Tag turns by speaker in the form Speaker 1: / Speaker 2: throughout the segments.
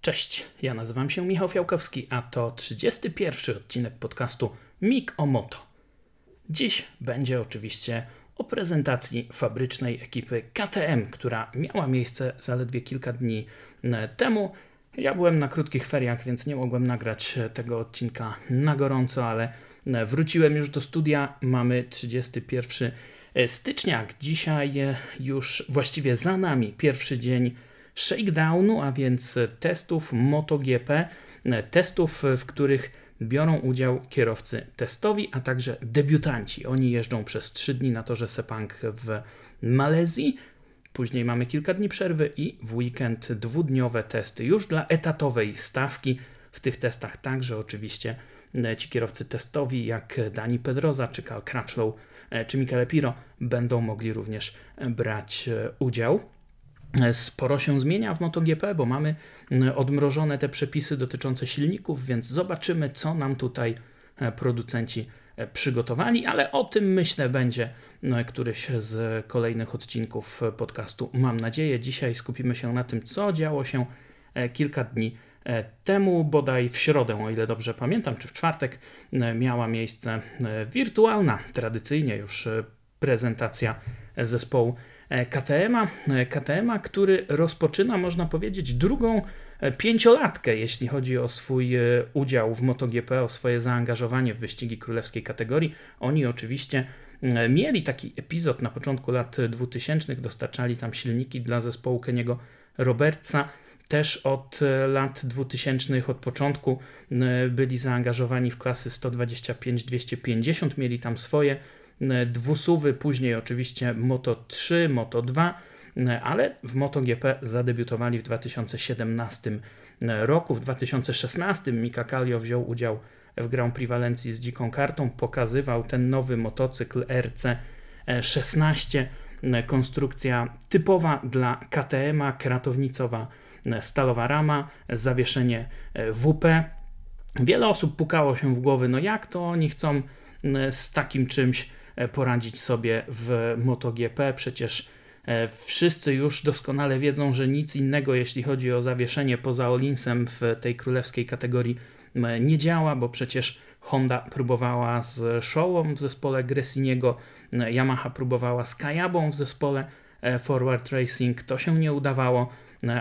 Speaker 1: Cześć, ja nazywam się Michał Fiałkowski, a to 31 odcinek podcastu Mik o Moto. Dziś będzie oczywiście o prezentacji fabrycznej ekipy KTM, która miała miejsce zaledwie kilka dni e, temu. Ja byłem na krótkich feriach, więc nie mogłem nagrać e, tego odcinka na gorąco, ale e, wróciłem już do studia. Mamy 31 stycznia. Dzisiaj już właściwie za nami pierwszy dzień shakedownu, a więc testów MotoGP, testów, w których biorą udział kierowcy testowi, a także debiutanci. Oni jeżdżą przez 3 dni na torze Sepang w Malezji. Później mamy kilka dni przerwy i w weekend dwudniowe testy już dla etatowej stawki. W tych testach także oczywiście e, ci kierowcy testowi jak Dani Pedroza, czy Cal Crutchlow, e, czy Michele Piro będą mogli również brać e, udział. Sporo się zmienia w MotoGP, bo mamy mm, odmrożone te przepisy dotyczące silników, więc zobaczymy, co nam tutaj e, producenci e, przygotowali, ale o tym myślę będzie no, któryś z kolejnych odcinków podcastu. Mam nadzieję, dzisiaj skupimy się na tym, co działo się e, kilka dni temu, bodaj w środę, o ile dobrze pamiętam, czy w czwartek, miała miejsce wirtualna, tradycyjnie już prezentacja zespołu E, KTM-a, e, KTM-a, który rozpoczyna, można powiedzieć, drugą e, pięciolatkę, jeśli chodzi o swój udział w MotoGP, o swoje zaangażowanie w wyścigi królewskiej kategorii. Oni oczywiście mieli taki epizod na początku lat 2000, dostarczali tam silniki dla zespołu Keniego Robertsa. Też od lat 2000, od początku byli zaangażowani w klasy 125-250, mieli tam swoje E, dwusuwy, później oczywiście Moto 3, Moto 2, e, ale w MotoGP zadebiutowali w 2017 e, roku. W 2016 Mika Kallio wziął udział w Grand Prix Walencji z dziką kartą, pokazywał ten nowy motocykl RC16, konstrukcja typowa dla KTM-a, kratownicowa stalowa rama, zawieszenie WP. Wiele osób pukało się w głowy, no jak to oni chcą z takim czymś E, poradzić sobie w MotoGP. Przecież e, wszyscy już doskonale wiedzą, że nic innego, jeśli chodzi o zawieszenie poza Olinsem w tej królewskiej kategorii, nie działa, bo przecież Honda próbowała z Shową w zespole Gressiniego, Yamaha próbowała z Kayabą w zespole e, Forward Racing, to się nie udawało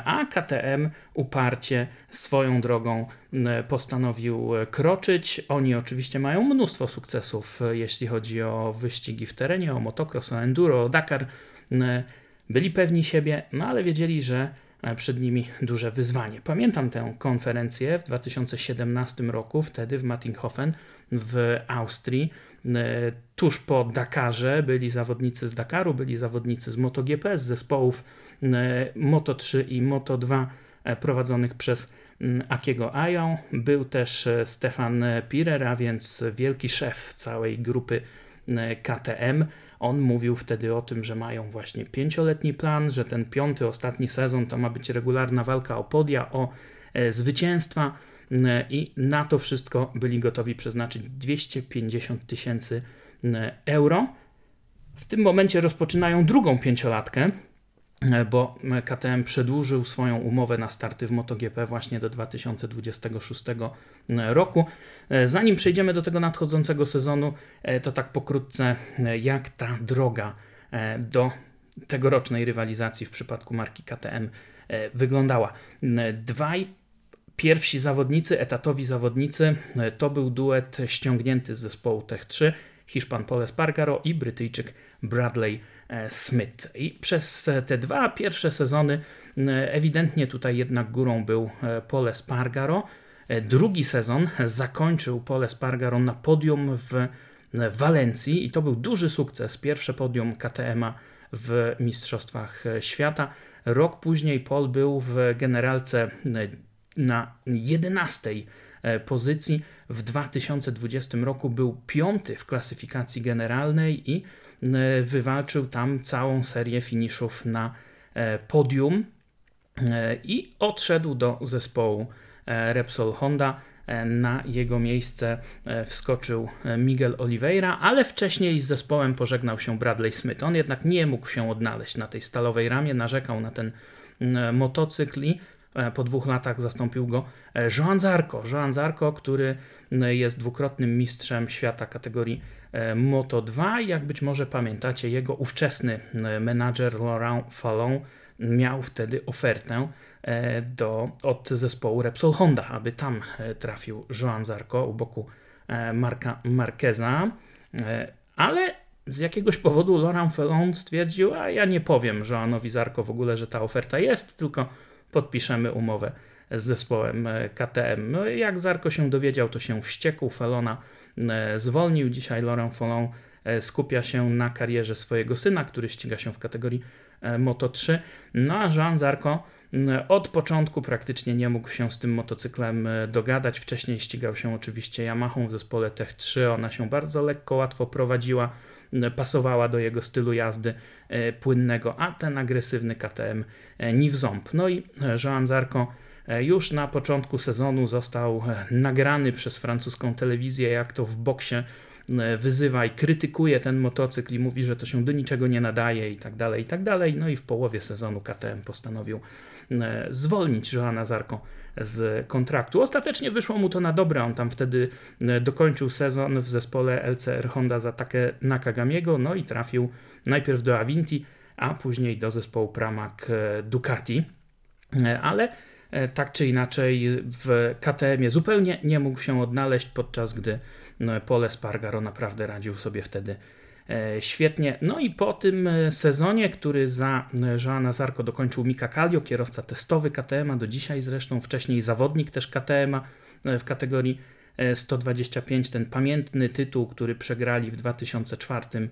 Speaker 1: a KTM uparcie swoją drogą e, postanowił kroczyć. Oni oczywiście mają mnóstwo sukcesów, e, jeśli chodzi o wyścigi w terenie, o motocross, o enduro, o Dakar. E, byli pewni siebie, no ale wiedzieli, że przed nimi duże wyzwanie. Pamiętam tę konferencję w 2017 roku, wtedy w Mattinghofen w Austrii. Tuż po Dakarze byli zawodnicy z Dakaru, byli zawodnicy z MotoGP, z zespołów E, Moto 3 i Moto 2 e, prowadzonych przez mm, Akiego Ają. Był też e, Stefan Pirer, a więc wielki szef całej grupy KTM. On mówił wtedy o tym, że mają właśnie pięcioletni plan, że ten piąty, ostatni sezon to ma być regularna walka o podia, o zwycięstwa i na to wszystko byli gotowi przeznaczyć 250 tysięcy euro. W tym momencie rozpoczynają drugą pięciolatkę, E, bo KTM przedłużył swoją umowę na starty w MotoGP właśnie do 2026 e, roku. E, zanim przejdziemy do tego nadchodzącego sezonu, to tak pokrótce, jak ta droga do tegorocznej rywalizacji w przypadku marki KTM wyglądała. Dwaj pierwsi zawodnicy, etatowi zawodnicy, to był duet ściągnięty z zespołu Tech 3, Hiszpan Pole Spargaro i Brytyjczyk Bradley E, Smith. I przez te dwa pierwsze sezony e, ewidentnie tutaj jednak górą był e, Pole Spargaro. Drugi sezon zakończył Pole Spargaro na podium w Walencji i to był duży sukces. Pierwsze podium KTM-a w Mistrzostwach Świata. Rok później Paul był w generalce na 11 pozycji. W 2020 roku był piąty w klasyfikacji generalnej i E, wywalczył tam całą serię finiszów na e, podium e, i odszedł do zespołu Repsol Honda. Na jego miejsce wskoczył Miguel Oliveira, ale wcześniej z zespołem pożegnał się Bradley Smith. On jednak nie mógł się odnaleźć na tej stalowej ramie, narzekał na ten motocykl i po dwóch latach zastąpił go Joan Zarco. Joan Zarco, który jest dwukrotnym mistrzem świata kategorii Moto 2. Jak być może pamiętacie, jego ówczesny menadżer Laurent Fallon miał wtedy ofertę do, od zespołu Repsol Honda, aby tam trafił Joan Zarco u boku Marka Marqueza, ale z jakiegoś powodu Laurent Fallon stwierdził, a ja nie powiem Joanowi Zarko w ogóle, że ta oferta jest, tylko podpiszemy umowę z zespołem e, KTM. No, jak Zarko się dowiedział, to się wściekł, Felona e, zwolnił. Dzisiaj Laurent Fallon e, skupia się na karierze swojego syna, który ściga się w kategorii Moto 3. No a Jean Zarko od początku praktycznie nie mógł się z tym motocyklem dogadać. Wcześniej ścigał się oczywiście Yamahą w zespole Tech 3. Ona się bardzo lekko, łatwo prowadziła pasowała do jego stylu jazdy e, płynnego, a ten agresywny KTM e, ni w ząb. No i Joan Zarco e, już na początku sezonu został nagrany przez francuską telewizję, jak to w boksie wyzywa i krytykuje ten motocykl i mówi, że to się do niczego nie nadaje i tak dalej, i tak dalej. No i w połowie sezonu KTM postanowił zwolnić Joana Zarko z kontraktu. Ostatecznie wyszło mu to na dobre. On tam wtedy e, dokończył sezon w zespole LCR Honda za takie Nakagamiego, no i trafił najpierw do Avinti, a później do zespołu Pramac e, Ducati. E, ale tak czy inaczej w KTM-ie zupełnie nie mógł się odnaleźć, podczas gdy Pole Spargaro naprawdę radził sobie wtedy E, świetnie. No i po tym e, sezonie, który za e, Joana Zarko dokończył Mika Kallio, kierowca testowy KTM, do dzisiaj zresztą wcześniej zawodnik też KTM w kategorii 125, ten pamiętny tytuł, który przegrali w 2004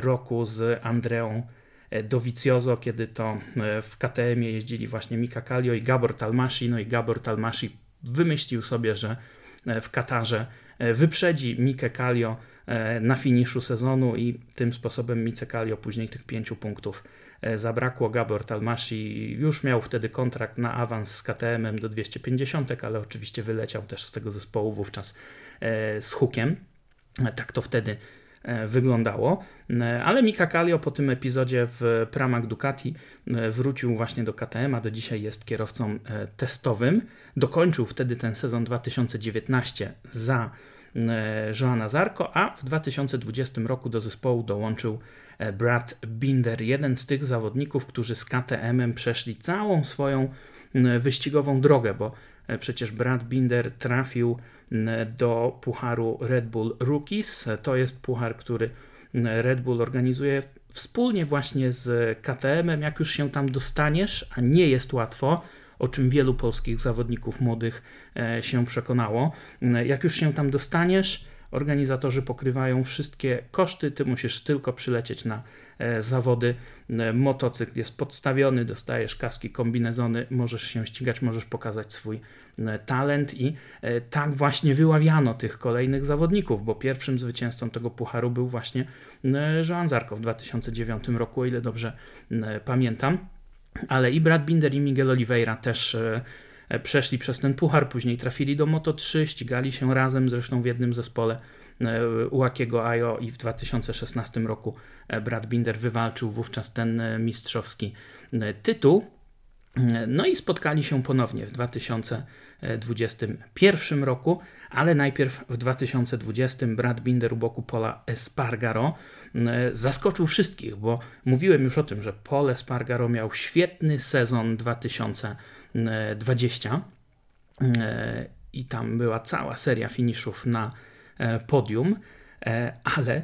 Speaker 1: roku z Andreą Dovizioso, kiedy to w KTM jeździli właśnie Mika Kallio i Gabor Talmashi, no i Gabor Talmashi wymyślił sobie, że w Katarze wyprzedzi Mikę Kallio E, na finiszu sezonu i tym sposobem Micekali później tych pięciu punktów e, zabrakło. Gabor Talmashi już miał wtedy kontrakt na awans z KTM-em do 250, ale oczywiście wyleciał też z tego zespołu wówczas e, z hukiem. Tak to wtedy wyglądało. Ale Mika Kallio po tym epizodzie w Pramac Ducati wrócił właśnie do KTM, a do dzisiaj jest kierowcą testowym. Dokończył wtedy ten sezon 2019 za E, Joana Zarko, a w 2020 roku do zespołu dołączył e, Brad Binder, jeden z tych zawodników, którzy z KTM-em przeszli całą swoją wyścigową drogę, bo e, przecież Brad Binder trafił do pucharu Red Bull Rookies. To jest puchar, który Red Bull organizuje wspólnie właśnie z KTM-em. Jak już się tam dostaniesz, a nie jest łatwo, o czym wielu polskich zawodników młodych e, się przekonało. E, jak już się tam dostaniesz, organizatorzy pokrywają wszystkie koszty, ty musisz tylko przylecieć na zawody. Motocykl jest podstawiony, dostajesz kaski, kombinezony, możesz się ścigać, możesz pokazać swój talent i tak właśnie wyławiano tych kolejnych zawodników, bo pierwszym zwycięzcą tego pucharu był właśnie Joan Zarko w 2009 roku, o ile dobrze pamiętam ale i Brad Binder i Miguel Oliveira też e, e, przeszli przez ten puchar, później trafili do Moto3, ścigali się razem zresztą w jednym zespole e, Ułakiego Ajo i w 2016 roku Brad Binder wywalczył wówczas ten mistrzowski tytuł. No i spotkali się ponownie w 2021 roku, ale najpierw w 2020 Brad Binder u boku Pola Espargaro zaskoczył wszystkich, bo mówiłem już o tym, że Paul Espargaro miał świetny sezon 2020 i tam była cała seria finiszów na e, podium. E, ale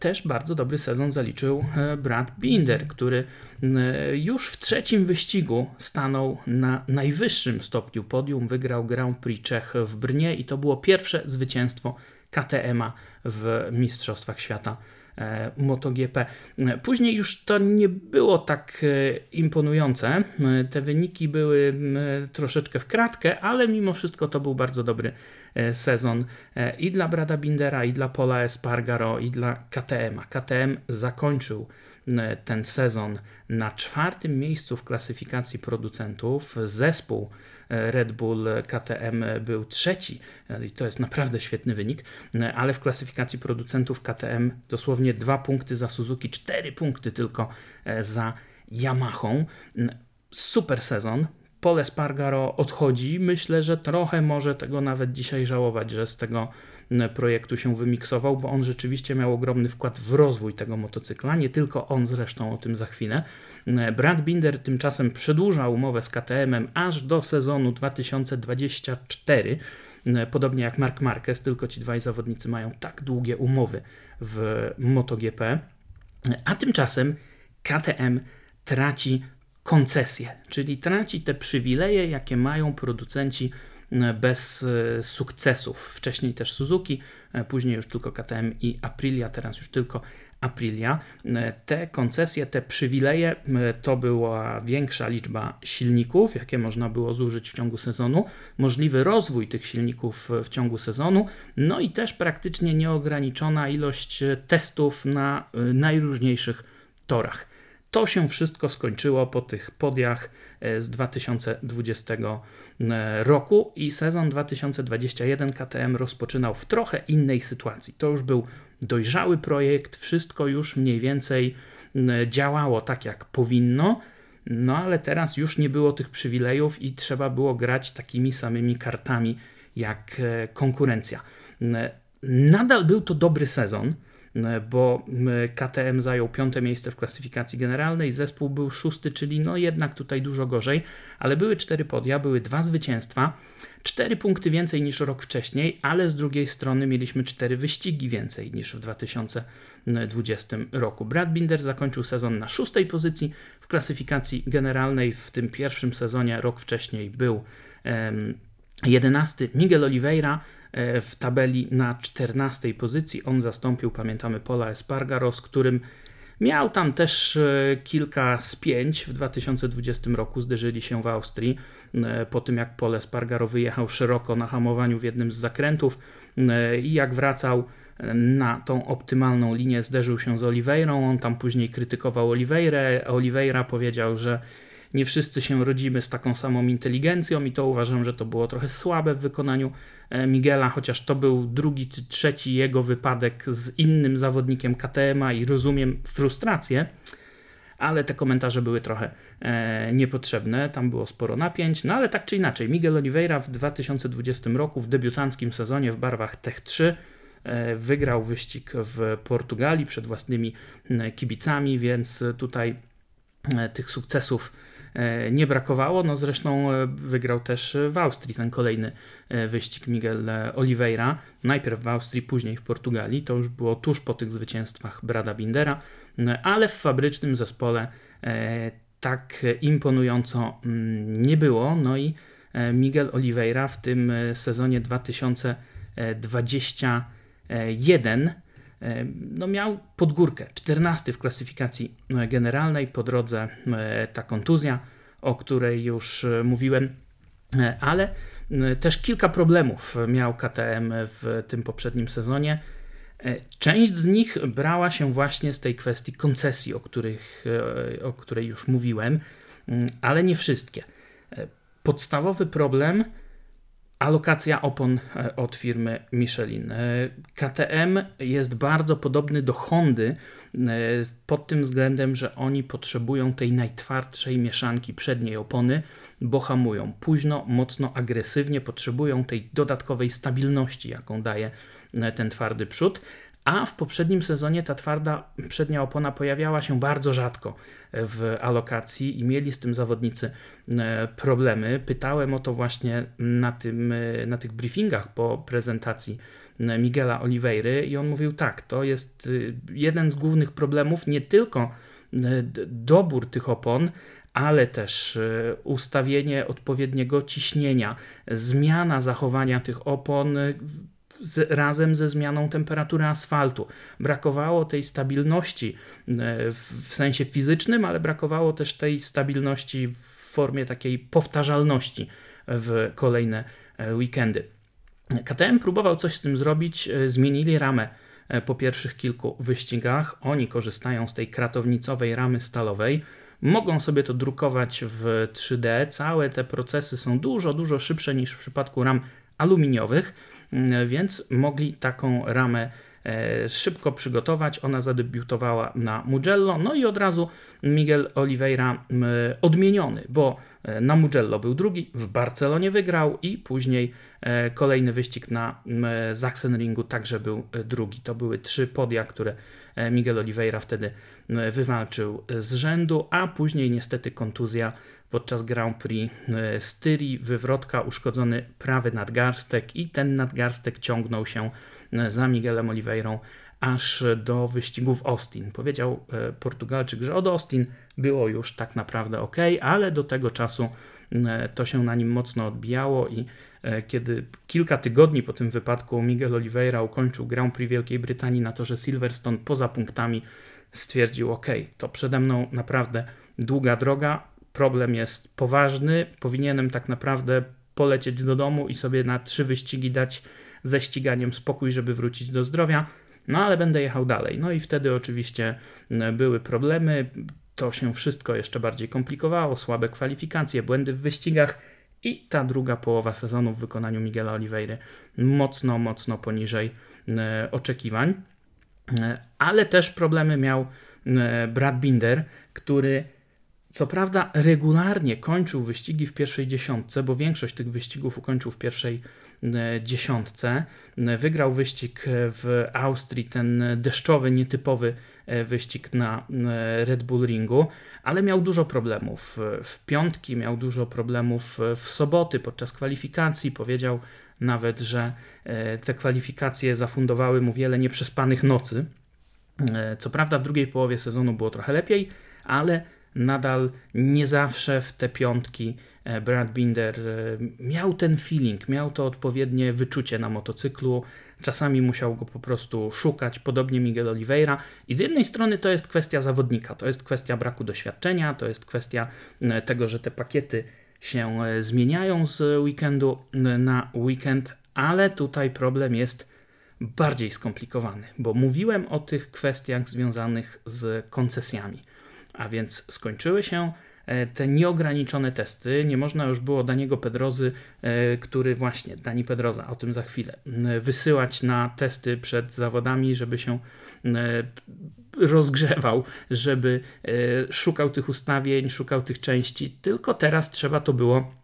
Speaker 1: też bardzo dobry sezon zaliczył e, Brad Binder, który e, już w trzecim wyścigu stanął na najwyższym stopniu podium, wygrał Grand Prix Czech w Brnie i to było pierwsze zwycięstwo KTM-a w Mistrzostwach Świata MotoGP. Później już to nie było tak imponujące. Te wyniki były troszeczkę w kratkę, ale mimo wszystko to był bardzo dobry E, sezon e, i dla Brada Bindera, i dla Pola Espargaro, i dla KTM. KTM zakończył e, ten sezon na czwartym miejscu w klasyfikacji producentów. Zespół Red Bull KTM był trzeci i to jest naprawdę świetny wynik, ale w klasyfikacji producentów KTM dosłownie dwa punkty za Suzuki, cztery punkty tylko za Yamahą. Super sezon, Paul Espargaro odchodzi. Myślę, że trochę może tego nawet dzisiaj żałować, że z tego projektu się wymiksował, bo on rzeczywiście miał ogromny wkład w rozwój tego motocykla. Nie tylko on zresztą, o tym za chwilę. Brad Binder tymczasem przedłuża umowę z KTM-em aż do sezonu 2024. Podobnie jak Mark Marquez, tylko ci dwaj zawodnicy mają tak długie umowy w MotoGP. A tymczasem KTM traci koncesje, czyli traci te przywileje, jakie mają producenci e, bez e, sukcesów. Wcześniej też Suzuki, e, później już tylko KTM i Aprilia, teraz już tylko Aprilia. Te koncesje, te przywileje to była większa liczba silników, jakie można było zużyć w ciągu sezonu, możliwy rozwój tych silników w ciągu sezonu, no i też praktycznie nieograniczona ilość testów na najróżniejszych torach. To się wszystko skończyło po tych podiach e, z 2020 e, roku i sezon 2021 KTM rozpoczynał w trochę innej sytuacji. To już był dojrzały projekt, wszystko już mniej więcej działało tak jak powinno. No ale teraz już nie było tych przywilejów i trzeba było grać takimi samymi kartami jak e, konkurencja. Nadal był to dobry sezon. E, bo KTM zajął piąte miejsce w klasyfikacji generalnej, zespół był szósty, czyli no jednak tutaj dużo gorzej, ale były cztery podia, były dwa zwycięstwa, cztery punkty więcej niż rok wcześniej, ale z drugiej strony mieliśmy cztery wyścigi więcej niż w 2020 roku. Brad Binder zakończył sezon na szóstej pozycji w klasyfikacji generalnej, w tym pierwszym sezonie rok wcześniej był um, 11 Miguel Oliveira w tabeli na 14 pozycji. On zastąpił, pamiętamy, Pola Espargaro, z którym miał tam też e, kilka spięć. W 2020 roku zderzyli się w Austrii e, po tym, jak Pol Espargaro wyjechał szeroko na hamowaniu w jednym z zakrętów i jak wracał na tą optymalną linię zderzył się z Oliveirą. On tam później krytykował Oliveirę. Oliveira powiedział, że nie wszyscy się rodzimy z taką samą inteligencją i to uważam, że to było trochę słabe w wykonaniu e, Miguela, chociaż to był drugi czy trzeci jego wypadek z innym zawodnikiem KTM-a i rozumiem frustrację, ale te komentarze były trochę e, niepotrzebne, tam było sporo napięć, no ale tak czy inaczej, Miguel Oliveira w 2020 roku w debiutanckim sezonie w barwach Tech 3 e, wygrał wyścig w Portugalii przed własnymi kibicami, więc tutaj e, tych sukcesów E, nie brakowało. No zresztą e, wygrał też w Austrii ten kolejny e, wyścig Miguel Oliveira. Najpierw w Austrii, później w Portugalii. To już było tuż po tych zwycięstwach Brada Bindera, ale w fabrycznym zespole tak imponująco mm, nie było. No i Miguel Oliveira w tym sezonie 2021 no miał podgórkę, 14 w klasyfikacji e, generalnej, po drodze e, ta kontuzja, o której już e, mówiłem, ale też kilka problemów miał KTM w tym poprzednim sezonie. Część z nich brała się właśnie z tej kwestii koncesji, o, których, o której już mówiłem, mm, ale nie wszystkie. Podstawowy problem Alokacja opon e, od firmy Michelin. E, KTM jest bardzo podobny do Hondy e, pod tym względem, że oni potrzebują tej najtwardszej mieszanki przedniej opony, bo hamują późno, mocno, agresywnie, potrzebują tej dodatkowej stabilności, jaką daje ten twardy przód, a w poprzednim sezonie ta twarda przednia opona pojawiała się bardzo rzadko w alokacji i mieli z tym zawodnicy e, problemy. Pytałem o to właśnie na, tym, e, na tych briefingach po prezentacji e, Miguela Oliveira i on mówił tak, to jest jeden z głównych problemów, nie tylko dobór tych opon, ale też ustawienie odpowiedniego ciśnienia, zmiana zachowania tych opon z, razem ze zmianą temperatury asfaltu. Brakowało tej stabilności e, w, w sensie fizycznym, ale brakowało też tej stabilności w formie takiej powtarzalności w kolejne e, weekendy. KTM próbował coś z tym zrobić, e, zmienili ramę po pierwszych kilku wyścigach. Oni korzystają z tej kratownicowej ramy stalowej. Mogą sobie to drukować w 3D. Całe te procesy są dużo, dużo szybsze niż w przypadku ram aluminiowych. Mm, więc mogli taką ramę szybko przygotować. Ona zadebiutowała na Mugello, no i od razu Miguel Oliveira odmieniony, bo na Mugello był drugi, w Barcelonie wygrał i później kolejny wyścig na Sachsenringu także był drugi. To były trzy podia, które Miguel Oliveira wtedy wywalczył z rzędu, a później niestety kontuzja podczas Grand Prix e, Styrii, wywrotka, uszkodzony prawy nadgarstek i ten nadgarstek ciągnął się e, za Miguelem Oliveirą aż do wyścigu w Austin. Powiedział e, Portugalczyk, że od Austin było już tak naprawdę ok, ale do tego czasu to się na nim mocno odbijało i kiedy kilka tygodni po tym wypadku Miguel Oliveira ukończył Grand Prix Wielkiej Brytanii na torze Silverstone poza punktami, stwierdził ok, to przede mną naprawdę długa droga, problem jest poważny, powinienem tak naprawdę polecieć do domu i sobie na trzy wyścigi dać ze ściganiem spokój, żeby wrócić do zdrowia. No ale będę jechał dalej. No i wtedy oczywiście były problemy. To się wszystko jeszcze bardziej komplikowało, słabe kwalifikacje, błędy w wyścigach i ta druga połowa sezonu w wykonaniu Miguela Oliveira mocno, mocno poniżej oczekiwań. Ale też problemy miał Brad Binder, który co prawda regularnie kończył wyścigi w pierwszej dziesiątce, bo większość tych wyścigów ukończył w pierwszej e, dziesiątce. E, wygrał wyścig w Austrii, ten deszczowy, nietypowy e, wyścig na Red Bull Ringu, ale miał dużo problemów. W piątki miał dużo problemów w soboty podczas kwalifikacji. Powiedział nawet, że te kwalifikacje zafundowały mu wiele nieprzespanych nocy. Co prawda w drugiej połowie sezonu było trochę lepiej, ale nadal nie zawsze w te piątki e, Brad Binder e, miał ten feeling, miał to odpowiednie wyczucie na motocyklu. Czasami musiał go po prostu szukać, podobnie Miguel Oliveira. I z jednej strony to jest kwestia zawodnika, to jest kwestia braku doświadczenia, to jest kwestia e, tego, że te pakiety się zmieniają z weekendu na weekend, ale tutaj problem jest bardziej skomplikowany, bo mówiłem o tych kwestiach związanych z koncesjami. A więc skończyły się e, te nieograniczone testy. Nie można już było Daniego Pedrozy, e, który właśnie, Dani Pedroza, o tym za chwilę, wysyłać na testy przed zawodami, żeby się rozgrzewał, żeby e, szukał tych ustawień, szukał tych części, tylko teraz trzeba to było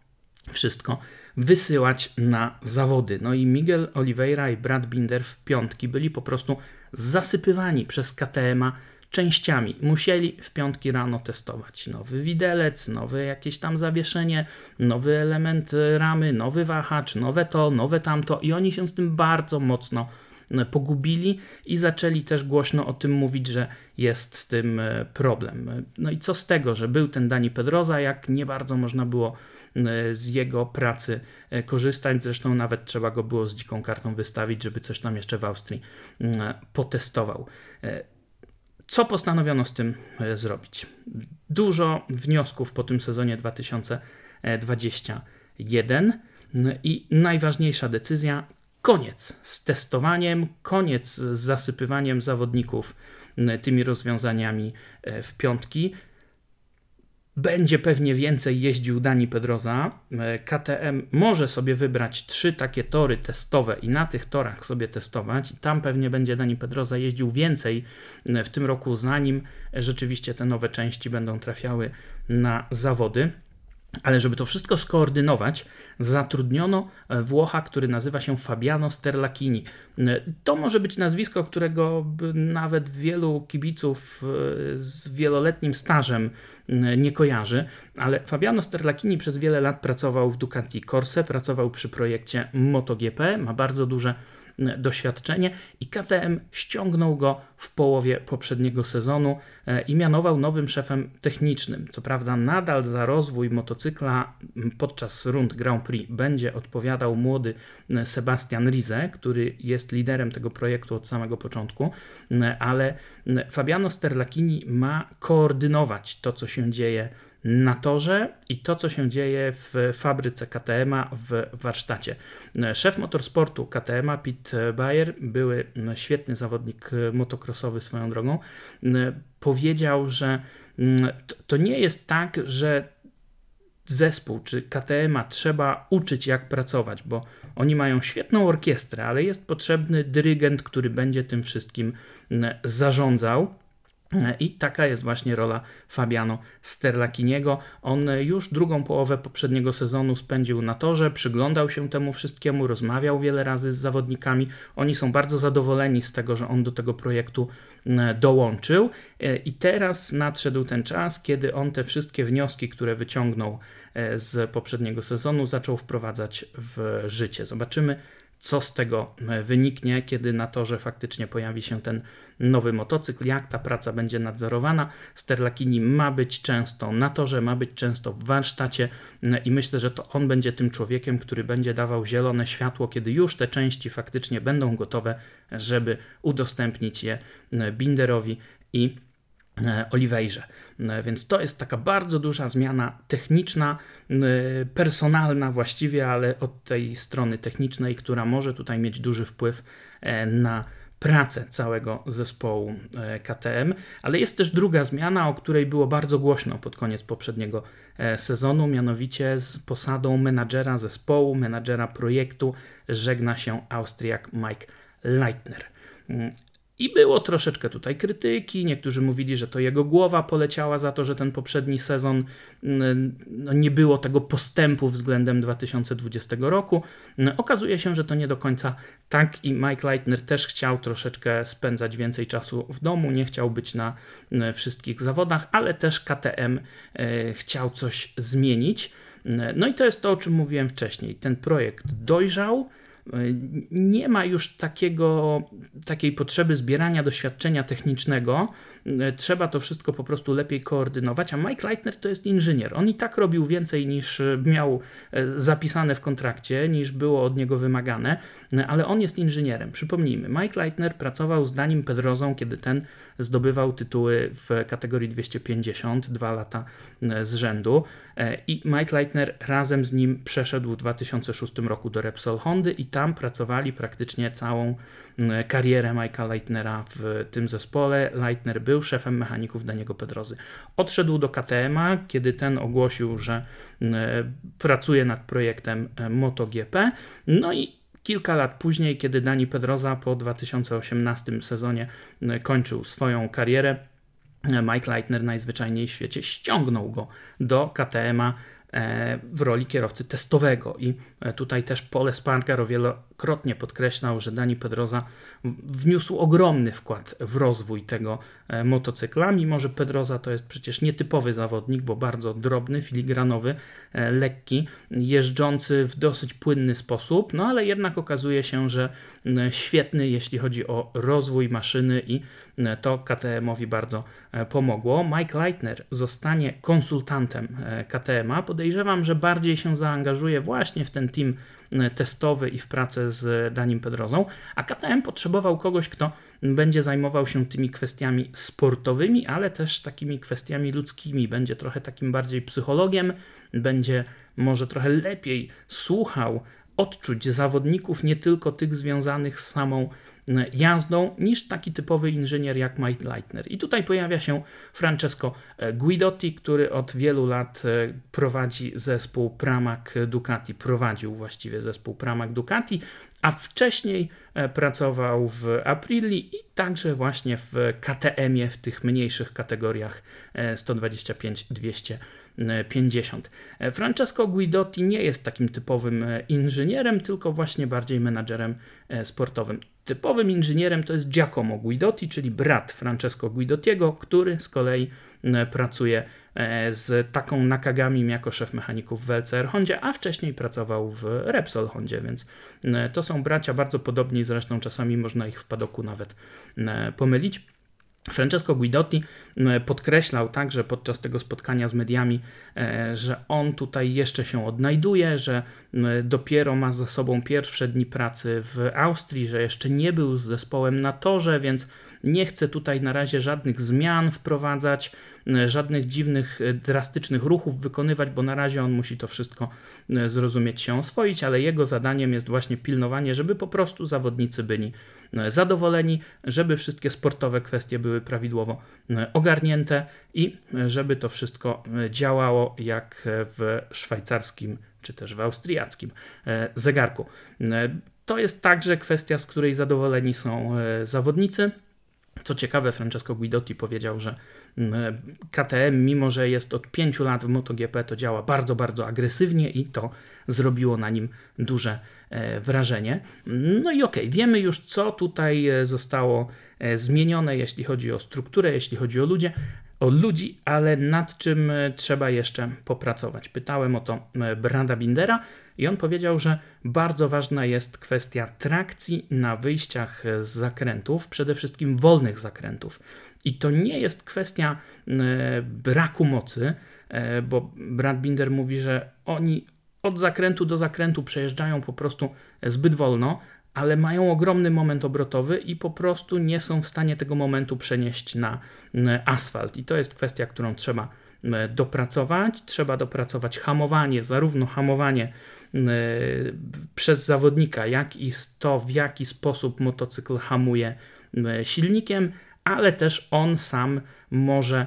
Speaker 1: wszystko wysyłać na zawody. No i Miguel Oliveira i Brad Binder w piątki byli po prostu zasypywani przez KTM-a częściami. Musieli w piątki rano testować nowy widelec, nowe jakieś tam zawieszenie, nowy element ramy, nowy wahacz, nowe to, nowe tamto i oni się z tym bardzo mocno e, pogubili i zaczęli też głośno o tym mówić, że jest z tym e, problem. No i co z tego, że był ten Dani Pedroza, jak nie bardzo można było e, z jego pracy korzystać. Zresztą nawet trzeba go było z dziką kartą wystawić, żeby coś tam jeszcze w Austrii potestował. Co postanowiono z tym e, zrobić? Dużo wniosków po tym sezonie 2021 i najważniejsza decyzja koniec z testowaniem, koniec z zasypywaniem zawodników tymi rozwiązaniami e, w piątki. Będzie pewnie więcej jeździł Dani Pedroza. E, KTM może sobie wybrać trzy takie tory testowe i na tych torach sobie testować. Tam pewnie będzie Dani Pedroza jeździł więcej e, w tym roku, zanim rzeczywiście te nowe części będą trafiały na zawody. Ale żeby to wszystko skoordynować, zatrudniono e, Włocha, który nazywa się Fabiano Sterlachini. E, to może być nazwisko, którego nawet wielu kibiców e, z wieloletnim stażem nie kojarzy, ale Fabiano Sterlachini przez wiele lat pracował w Ducati Corse, pracował przy projekcie MotoGP, ma bardzo duże doświadczenie i KTM ściągnął go w połowie poprzedniego sezonu e, i mianował nowym szefem technicznym. Co prawda nadal za rozwój motocykla podczas rund Grand Prix będzie odpowiadał młody e, Sebastian Rize, który jest liderem tego projektu od samego początku, e, ale Fabiano Sterlachini ma koordynować to, co się dzieje na torze i to, co się dzieje w fabryce KTM-a w warsztacie. Szef motorsportu KTM-a, Pete Bayer, były świetny zawodnik motocrossowy swoją drogą, powiedział, że to nie jest tak, że zespół czy KTM-a trzeba uczyć, jak pracować, bo oni mają świetną orkiestrę, ale jest potrzebny dyrygent, który będzie tym wszystkim zarządzał. I taka jest właśnie rola Fabiano Sterlakiniego. On już drugą połowę poprzedniego sezonu spędził na torze, przyglądał się temu wszystkiemu, rozmawiał wiele razy z zawodnikami. Oni są bardzo zadowoleni z tego, że on do tego projektu dołączył. I teraz nadszedł ten czas, kiedy on te wszystkie wnioski, które wyciągnął e, z poprzedniego sezonu, zaczął wprowadzać w życie. Zobaczymy, co z tego e, wyniknie, kiedy na torze faktycznie pojawi się ten nowy motocykl, jak ta praca będzie nadzorowana. Sterlakini ma być często na torze, ma być często w warsztacie e, i myślę, że to on będzie tym człowiekiem, który będzie dawał zielone światło, kiedy już te części faktycznie będą gotowe, żeby udostępnić je e, Binderowi i Oliwejrze. E, więc to jest taka bardzo duża zmiana techniczna, e, personalna właściwie, ale od tej strony technicznej, która może tutaj mieć duży wpływ na pracę całego zespołu KTM, ale jest też druga zmiana, o której było bardzo głośno pod koniec poprzedniego sezonu, mianowicie z posadą menadżera zespołu, menadżera projektu żegna się Austriak Mike Leitner. I było troszeczkę tutaj krytyki. Niektórzy mówili, że to jego głowa poleciała za to, że ten poprzedni sezon mm, no, nie było tego postępu względem 2020 roku. Mm, okazuje się, że to nie do końca tak i Mike Leitner też chciał troszeczkę spędzać więcej czasu w domu, nie chciał być na mm, wszystkich zawodach, ale też KTM e, chciał coś zmienić. No i to jest to, o czym mówiłem wcześniej. Ten projekt dojrzał nie ma już takiego, takiej potrzeby zbierania doświadczenia technicznego. Trzeba to wszystko po prostu lepiej koordynować. A Mike Leitner to jest inżynier. On i tak robił więcej niż miał e, zapisane w kontrakcie, niż było od niego wymagane, ale on jest inżynierem. Przypomnijmy, Mike Leitner pracował z Danim Pedrozą, kiedy ten zdobywał tytuły w kategorii 250 dwa lata e, z rzędu. E, I Mike Leitner razem z nim przeszedł w 2006 roku do Repsol Hondy i tam pracowali praktycznie całą karierę Mike'a Leitnera w tym zespole. Leitner był szefem mechaników Daniego Pedrozy. Odszedł do KTM-a, kiedy ten ogłosił, że pracuje nad projektem e, MotoGP. No i Kilka lat później, kiedy Dani Pedroza po 2018 sezonie kończył swoją karierę, Mike Leitner najzwyczajniej w świecie ściągnął go do KTM-a E, w roli kierowcy testowego. I e, tutaj też Pole Spargaro wielokrotnie podkreślał, że Dani Pedroza wniósł ogromny wkład w rozwój tego e, motocykla, mimo że Pedroza to jest przecież nietypowy zawodnik, bo bardzo drobny, filigranowy, lekki, jeżdżący w dosyć płynny sposób, no ale jednak okazuje się, że świetny, jeśli chodzi o rozwój maszyny i to KTM-owi bardzo pomogło. Mike Leitner zostanie konsultantem KTM-a, podejrzewam, że bardziej się zaangażuje właśnie w ten team e, testowy i w pracę z Danim Pedrozą, a KTM potrzebował kogoś, kto będzie zajmował się tymi kwestiami sportowymi, ale też takimi kwestiami ludzkimi. Będzie trochę takim bardziej psychologiem, będzie może trochę lepiej słuchał odczuć zawodników, nie tylko tych związanych z samą jazdą niż taki typowy inżynier jak Mike Leitner. I tutaj pojawia się Francesco e, Guidotti, który od wielu lat e, prowadzi zespół Pramac Ducati, prowadził właściwie zespół Pramac Ducati, a wcześniej e, pracował w Aprili i także właśnie w KTM-ie w tych mniejszych kategoriach 125-200 50. E, Francesco Guidotti nie jest takim typowym e, inżynierem, tylko właśnie bardziej menadżerem e, sportowym. Typowym inżynierem to jest Giacomo Guidotti, czyli brat Francesco Guidottiego, który z kolei pracuje z taką Nakagami jako szef mechaników w LCR Hondzie, a wcześniej pracował w Repsol Hondzie, więc to są bracia bardzo podobni, zresztą czasami można ich w padoku nawet pomylić. Francesco Guidotti podkreślał także podczas tego spotkania z mediami, e, że on tutaj jeszcze się odnajduje, że dopiero ma za sobą pierwsze dni pracy w Austrii, że jeszcze nie był z zespołem na torze, więc nie chce tutaj na razie żadnych zmian wprowadzać, żadnych dziwnych, drastycznych ruchów wykonywać, bo na razie on musi to wszystko zrozumieć się oswoić, ale jego zadaniem jest właśnie pilnowanie, żeby po prostu zawodnicy byli zadowoleni, żeby wszystkie sportowe kwestie były prawidłowo ogarnięte i żeby to wszystko działało jak w szwajcarskim czy też w austriackim e, zegarku. E, to jest także kwestia, z której zadowoleni są e, zawodnicy. Co ciekawe, Francesco Guidotti powiedział, że KTM, mimo że jest od 5 lat w MotoGP, to działa bardzo, bardzo agresywnie i to zrobiło na nim duże wrażenie. No i okej, okay, wiemy już, co tutaj zostało zmienione, jeśli chodzi o strukturę, jeśli chodzi o ludzie, o ludzi, ale nad czym e, trzeba jeszcze popracować. Pytałem o to e, Brada Bindera i on powiedział, że bardzo ważna jest kwestia trakcji na wyjściach z zakrętów, przede wszystkim wolnych zakrętów. I to nie jest kwestia e, braku mocy, bo Brad Binder mówi, że oni od zakrętu do zakrętu przejeżdżają po prostu zbyt wolno, ale mają ogromny moment obrotowy i po prostu nie są w stanie tego momentu przenieść na asfalt. I to jest kwestia, którą trzeba dopracować. Trzeba dopracować hamowanie, zarówno hamowanie przez zawodnika, jak i to, w jaki sposób motocykl hamuje silnikiem, ale też on sam może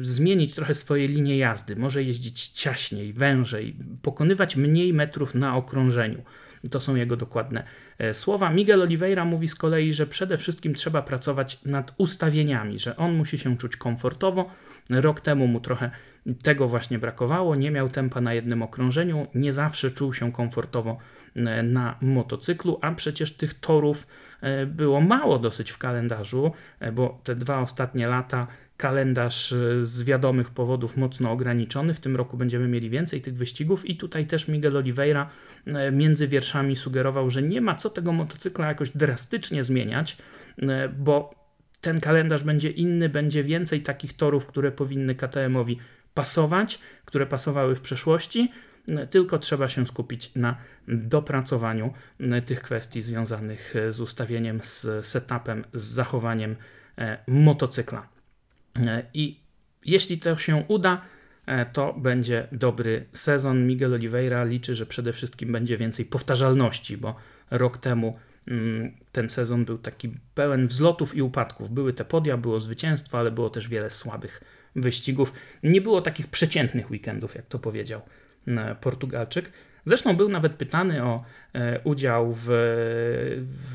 Speaker 1: zmienić trochę swoje linie jazdy, może jeździć ciaśniej, wężej, pokonywać mniej metrów na okrążeniu. To są jego dokładne słowa. Miguel Oliveira mówi z kolei, że przede wszystkim trzeba pracować nad ustawieniami, że on musi się czuć komfortowo. Rok temu mu trochę tego właśnie brakowało, nie miał tempa na jednym okrążeniu, nie zawsze czuł się komfortowo e, na motocyklu, a przecież tych torów e, było mało dosyć w kalendarzu, bo te dwa ostatnie lata kalendarz e, z wiadomych powodów mocno ograniczony. W tym roku będziemy mieli więcej tych wyścigów i tutaj też Miguel Oliveira e, między wierszami sugerował, że nie ma co tego motocykla jakoś drastycznie zmieniać, e, bo ten kalendarz będzie inny, będzie więcej takich torów, które powinny KTM-owi pasować, które pasowały w przeszłości, tylko trzeba się skupić na dopracowaniu tych kwestii związanych z ustawieniem, z setupem, z zachowaniem motocykla. E, I jeśli to się uda, e, to będzie dobry sezon. Miguel Oliveira liczy, że przede wszystkim będzie więcej powtarzalności, bo rok temu ten sezon był taki pełen wzlotów i upadków. Były te podia, było zwycięstwo, ale było też wiele słabych wyścigów. Nie było takich przeciętnych weekendów, jak to powiedział e, Portugalczyk. Zresztą był nawet pytany o udział w,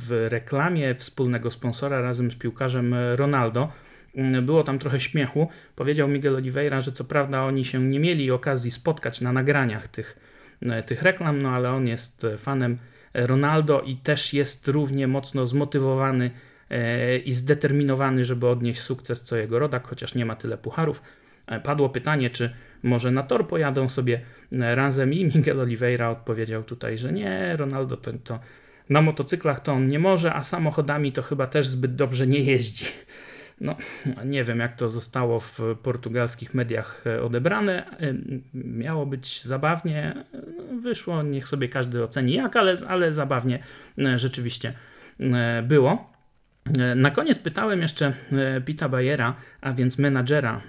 Speaker 1: w reklamie wspólnego sponsora razem z piłkarzem Ronaldo. Mm, było tam trochę śmiechu. Powiedział Miguel Oliveira, że co prawda oni się nie mieli okazji spotkać na nagraniach tych, e, tych reklam, no ale on jest fanem Ronaldo i też jest równie mocno zmotywowany e, i zdeterminowany, żeby odnieść sukces co jego rodak, chociaż nie ma tyle pucharów. E, padło pytanie, czy może na tor pojadą sobie razem i Miguel Oliveira odpowiedział tutaj, że nie, Ronaldo to, to na motocyklach to on nie może, a samochodami to chyba też zbyt dobrze nie jeździ. No, nie wiem, jak to zostało w portugalskich mediach e, odebrane. E, miało być zabawnie. Wyszło, niech sobie każdy oceni jak, ale, ale zabawnie e, rzeczywiście było. Na koniec pytałem jeszcze Pita Bayera, a więc menadżera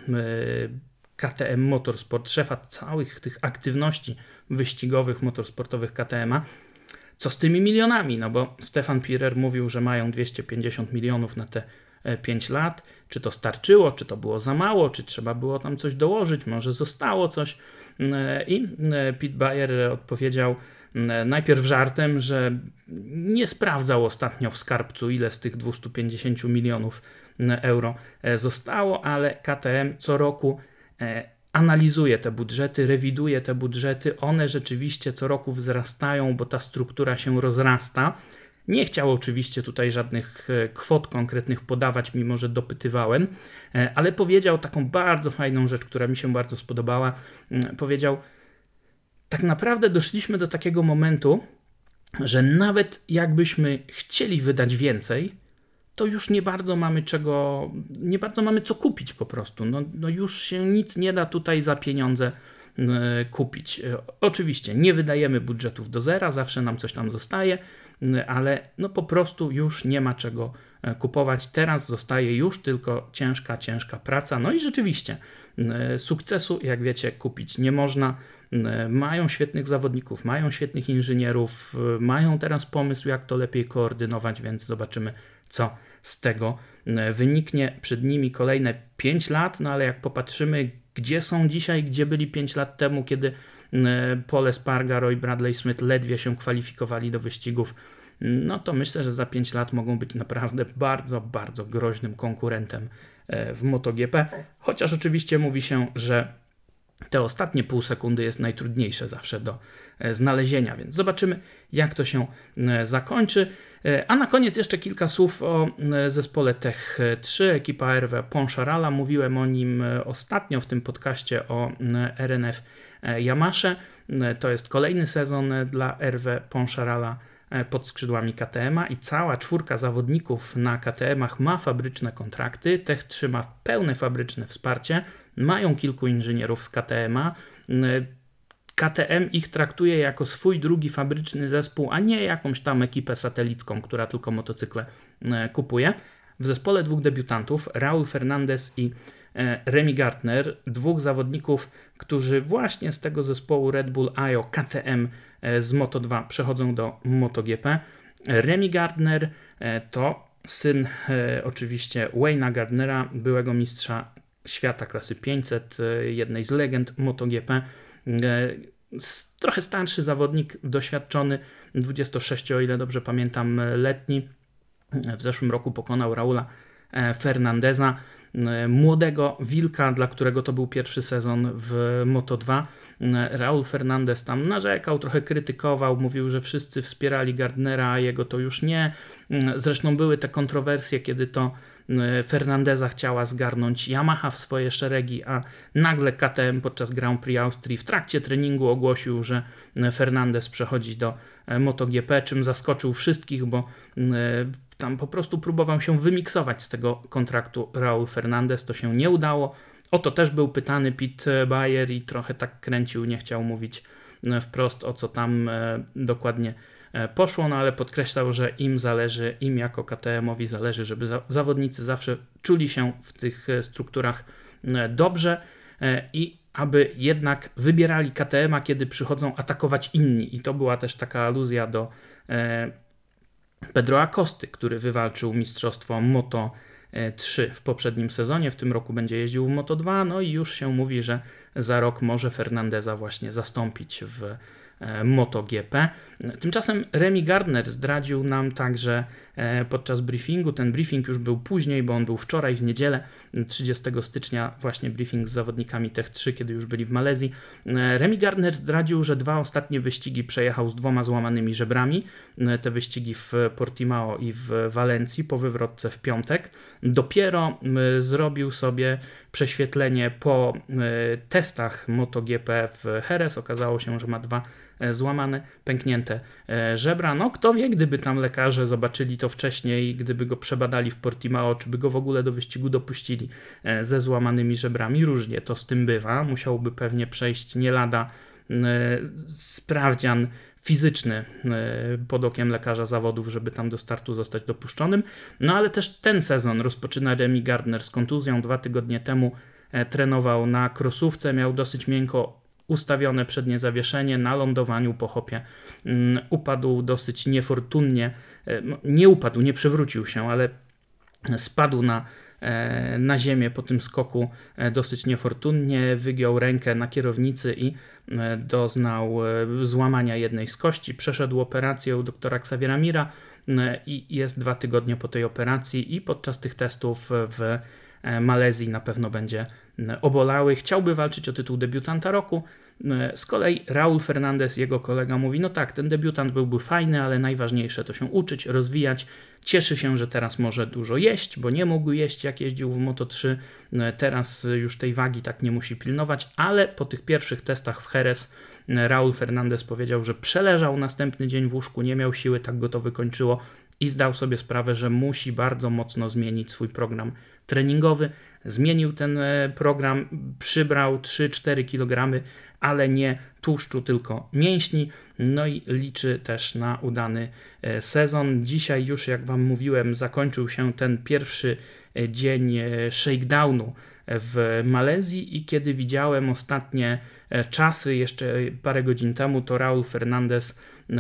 Speaker 1: KTM Motorsport, szefa całych tych aktywności wyścigowych, motorsportowych KTM-a, co z tymi milionami? No bo Stefan Pirer mówił, że mają 250 milionów na te 5 e, lat, czy to starczyło, czy to było za mało, czy trzeba było tam coś dołożyć, może zostało coś. E, I e, Pete Bayer odpowiedział najpierw żartem, że nie sprawdzał ostatnio w skarbcu, ile z tych 250 milionów euro zostało, ale KTM co roku analizuje te budżety, rewiduje te budżety. One rzeczywiście co roku wzrastają, bo ta struktura się rozrasta. Nie chciał oczywiście tutaj żadnych e, kwot konkretnych podawać, mimo że dopytywałem, e, ale powiedział taką bardzo fajną rzecz, która mi się bardzo spodobała. Mm, powiedział: Tak naprawdę doszliśmy do takiego momentu, że nawet jakbyśmy chcieli wydać więcej, to już nie bardzo mamy czego, nie bardzo mamy co kupić po prostu. No, no już się nic nie da tutaj za pieniądze kupić. E, oczywiście nie wydajemy budżetów do zera, zawsze nam coś tam zostaje, ale no po prostu już nie ma czego kupować. Teraz zostaje już tylko ciężka, ciężka praca. No i rzeczywiście sukcesu, jak wiecie, kupić nie można. Mają świetnych zawodników, mają świetnych inżynierów, mają teraz pomysł, jak to lepiej koordynować, więc zobaczymy, co z tego wyniknie. Przed nimi kolejne 5 lat, no ale jak popatrzymy, gdzie są dzisiaj, gdzie byli 5 lat temu, kiedy Paul Espargaro i Bradley Smith ledwie się kwalifikowali do wyścigów, no to myślę, że za 5 lat mogą być naprawdę bardzo, bardzo groźnym konkurentem e, w MotoGP. Chociaż oczywiście mówi się, że te ostatnie pół sekundy jest najtrudniejsze zawsze do e, znalezienia, więc zobaczymy, jak to się e, zakończy. A na koniec jeszcze kilka słów o zespole Tech 3, ekipa RW Poncharala. Mówiłem o nim ostatnio w tym podcaście o RNF Yamasze. To jest kolejny sezon dla RW Poncharala E, pod skrzydłami KTM-a i cała czwórka zawodników na KTM-ach ma fabryczne kontrakty. Tech trzyma pełne fabryczne wsparcie, mają kilku inżynierów z KTM-a. E, KTM ich traktuje jako swój drugi fabryczny zespół, a nie jakąś tam ekipę satelicką, która tylko motocykle e, kupuje. W zespole dwóch debiutantów, Raul Fernandez i Remy Gartner, dwóch zawodników, którzy właśnie z tego zespołu Red Bull IO KTM E, z Moto2 przechodzą do MotoGP. Remy Gardner e, to syn e, oczywiście Wayne'a Gardnera, byłego mistrza świata klasy 500, jednej z legend MotoGP. Trochę starszy zawodnik, doświadczony, 26, o ile dobrze pamiętam, letni. W zeszłym roku pokonał Raula Fernandeza, młodego wilka, dla którego to był pierwszy sezon w Moto2. Raul Fernandez tam narzekał, trochę krytykował, mówił, że wszyscy wspierali Gardnera, a jego to już nie. Zresztą były te kontrowersje, kiedy to Fernandeza chciała zgarnąć Yamaha w swoje szeregi, a nagle KTM podczas Grand Prix Austrii w trakcie treningu ogłosił, że Fernandez przechodzi do MotoGP, czym zaskoczył wszystkich, bo tam po prostu próbował się wymiksować z tego kontraktu Raul Fernandez, to się nie udało. O to też był pytany Pete Bayer i trochę tak kręcił, nie chciał mówić e, wprost o co tam e, dokładnie e, poszło, no ale podkreślał, że im zależy, im jako KTM-owi zależy, żeby zawodnicy zawsze czuli się w tych strukturach dobrze i aby jednak wybierali KTM-a, kiedy przychodzą atakować inni. I to była też taka aluzja do Pedro Acosty, który wywalczył mistrzostwo Moto 3 w poprzednim sezonie. W tym roku będzie jeździł w Moto 2, no i już się mówi, że za rok może Fernandeza właśnie zastąpić w E, MotoGP. Tymczasem Remy Gardner zdradził nam także e, podczas briefingu, ten briefing już był później, bo on był wczoraj w niedzielę, 30 stycznia, właśnie briefing z zawodnikami Tech 3, kiedy już byli w Malezji. E, Remy Gardner zdradził, że dwa ostatnie wyścigi przejechał z dwoma złamanymi żebrami, te wyścigi w Portimao i w Walencji po wywrotce w piątek. Dopiero zrobił sobie prześwietlenie po testach MotoGP w Jerez. Okazało się, że ma dwa E, złamane, pęknięte e, żebra. No kto wie, gdyby tam lekarze zobaczyli to wcześniej, gdyby go przebadali w Portimao, czy by go w ogóle do wyścigu dopuścili e, ze złamanymi żebrami. Różnie to z tym bywa. Musiałby pewnie przejść nie lada sprawdzian fizyczny pod okiem lekarza zawodów, żeby tam do startu zostać dopuszczonym. No ale też ten sezon rozpoczyna Remy Gardner z kontuzją. Dwa tygodnie temu trenował na krosówce, miał dosyć miękko ustawione przednie zawieszenie na lądowaniu po hopie mm, upadł dosyć niefortunnie. E, no, nie upadł, nie przewrócił się, ale spadł na, e, na ziemię po tym skoku e, dosyć niefortunnie, wygiął rękę na kierownicy i doznał złamania jednej z kości. Przeszedł operację u doktora Xaviera Mira i jest dwa tygodnie po tej operacji i podczas tych testów w Malezji na pewno będzie obolały. Chciałby walczyć o tytuł debiutanta roku, z kolei Raul Fernandez, jego kolega, mówi: No tak, ten debiutant byłby fajny, ale najważniejsze to się uczyć, rozwijać. Cieszy się, że teraz może dużo jeść, bo nie mógł jeść, jak jeździł w Moto 3. E, teraz już tej wagi tak nie musi pilnować, ale po tych pierwszych testach w Jerez e, Raul Fernandez powiedział, że przeleżał następny dzień w łóżku, nie miał siły, tak go to wykończyło i zdał sobie sprawę, że musi bardzo mocno zmienić swój program treningowy. Zmienił ten program, przybrał 3-4 kg, ale nie tłuszczu, tylko mięśni. No i liczy też na udany sezon. Dzisiaj już, jak Wam mówiłem, zakończył się ten pierwszy dzień shakedownu w Malezji i kiedy widziałem ostatnie czasy, jeszcze parę godzin temu, to Raul Fernandez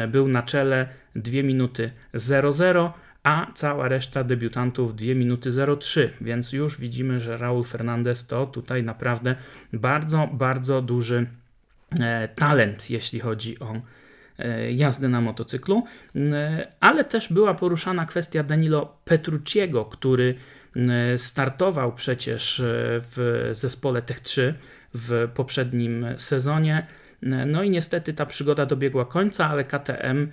Speaker 1: był na czele 2 minuty 00 a cała reszta debiutantów 2 minuty 03, więc już widzimy, że Raul Fernandez to tutaj naprawdę bardzo, bardzo duży e, talent, jeśli chodzi o e, jazdę na motocyklu, e, ale też była poruszana kwestia Danilo Petrucciego, który startował przecież w zespole Tech 3 w poprzednim sezonie. No i niestety ta przygoda dobiegła końca, ale KTM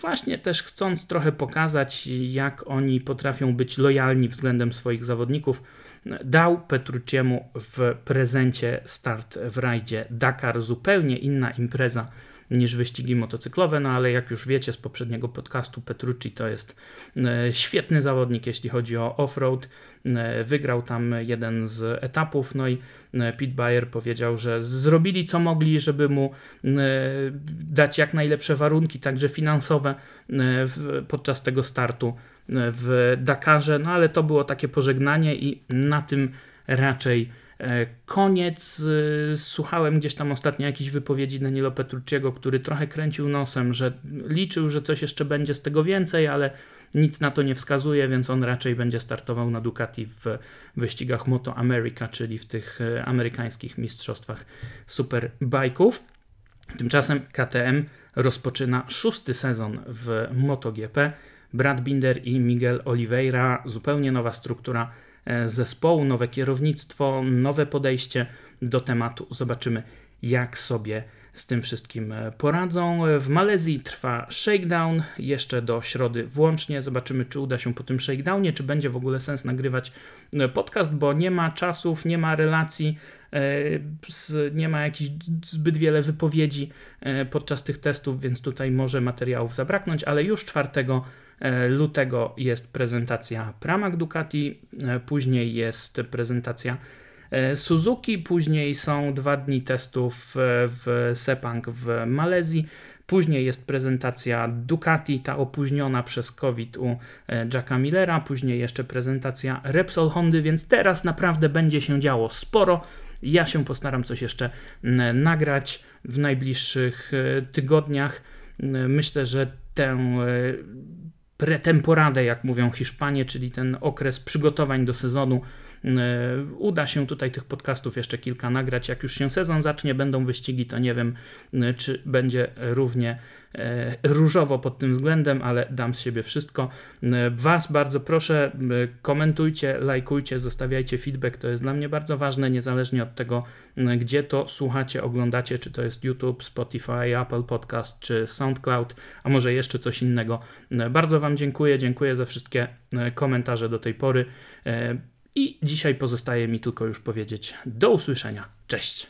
Speaker 1: właśnie też chcąc trochę pokazać, jak oni potrafią być lojalni względem swoich zawodników, dał Petruciemu w prezencie start w rajdzie Dakar, zupełnie inna impreza niż wyścigi motocyklowe, no ale jak już wiecie z poprzedniego podcastu, Petrucci to jest e, świetny zawodnik, jeśli chodzi o off-road. E, wygrał tam jeden z etapów, no i e, Pete Bayer powiedział, że zrobili co mogli, żeby mu dać jak najlepsze warunki, także finansowe podczas tego startu w Dakarze, no ale to było takie pożegnanie i na tym raczej koniec. E, słuchałem gdzieś tam ostatnio jakiejś wypowiedzi Danilo Petrucciego, który trochę kręcił nosem, że liczył, że coś jeszcze będzie z tego więcej, ale nic na to nie wskazuje, więc on raczej będzie startował na Ducati w wyścigach Moto America, czyli w tych e, amerykańskich mistrzostwach superbajków. Tymczasem KTM rozpoczyna szósty sezon w MotoGP. Brad Binder i Miguel Oliveira, zupełnie nowa struktura E, zespołu, nowe kierownictwo, nowe podejście do tematu. Zobaczymy, jak sobie z tym wszystkim e, poradzą. W Malezji trwa shakedown jeszcze do środy włącznie. Zobaczymy, czy uda się po tym shakedownie, czy będzie w ogóle sens nagrywać e, podcast, bo nie ma czasów, nie ma relacji, nie ma jakichś zbyt wiele wypowiedzi podczas tych testów, więc tutaj może materiałów zabraknąć, ale już 4 E, lutego jest prezentacja Pramac Ducati, e, później jest prezentacja e, Suzuki, później są dwa dni testów w Sepang w Malezji, Później jest prezentacja Ducati, ta opóźniona przez COVID u Jacka Millera, później jeszcze prezentacja Repsol Hondy, więc teraz naprawdę będzie się działo sporo. Ja się postaram coś jeszcze nagrać w najbliższych tygodniach. Myślę, że tę pretemporadę, jak mówią Hiszpanie, czyli ten okres przygotowań do sezonu. E, uda się tutaj tych podcastów jeszcze kilka nagrać. Jak już się sezon zacznie, będą wyścigi, to nie wiem, e, czy będzie równie E, różowo pod tym względem, ale dam z siebie wszystko. Was bardzo proszę, komentujcie, lajkujcie, zostawiajcie feedback, to jest dla mnie bardzo ważne, niezależnie od tego, gdzie to słuchacie, oglądacie, czy to jest YouTube, Spotify, Apple Podcast, czy SoundCloud, a może jeszcze coś innego. Bardzo Wam dziękuję, dziękuję za wszystkie komentarze do tej pory. I dzisiaj pozostaje mi tylko już powiedzieć do usłyszenia. Cześć!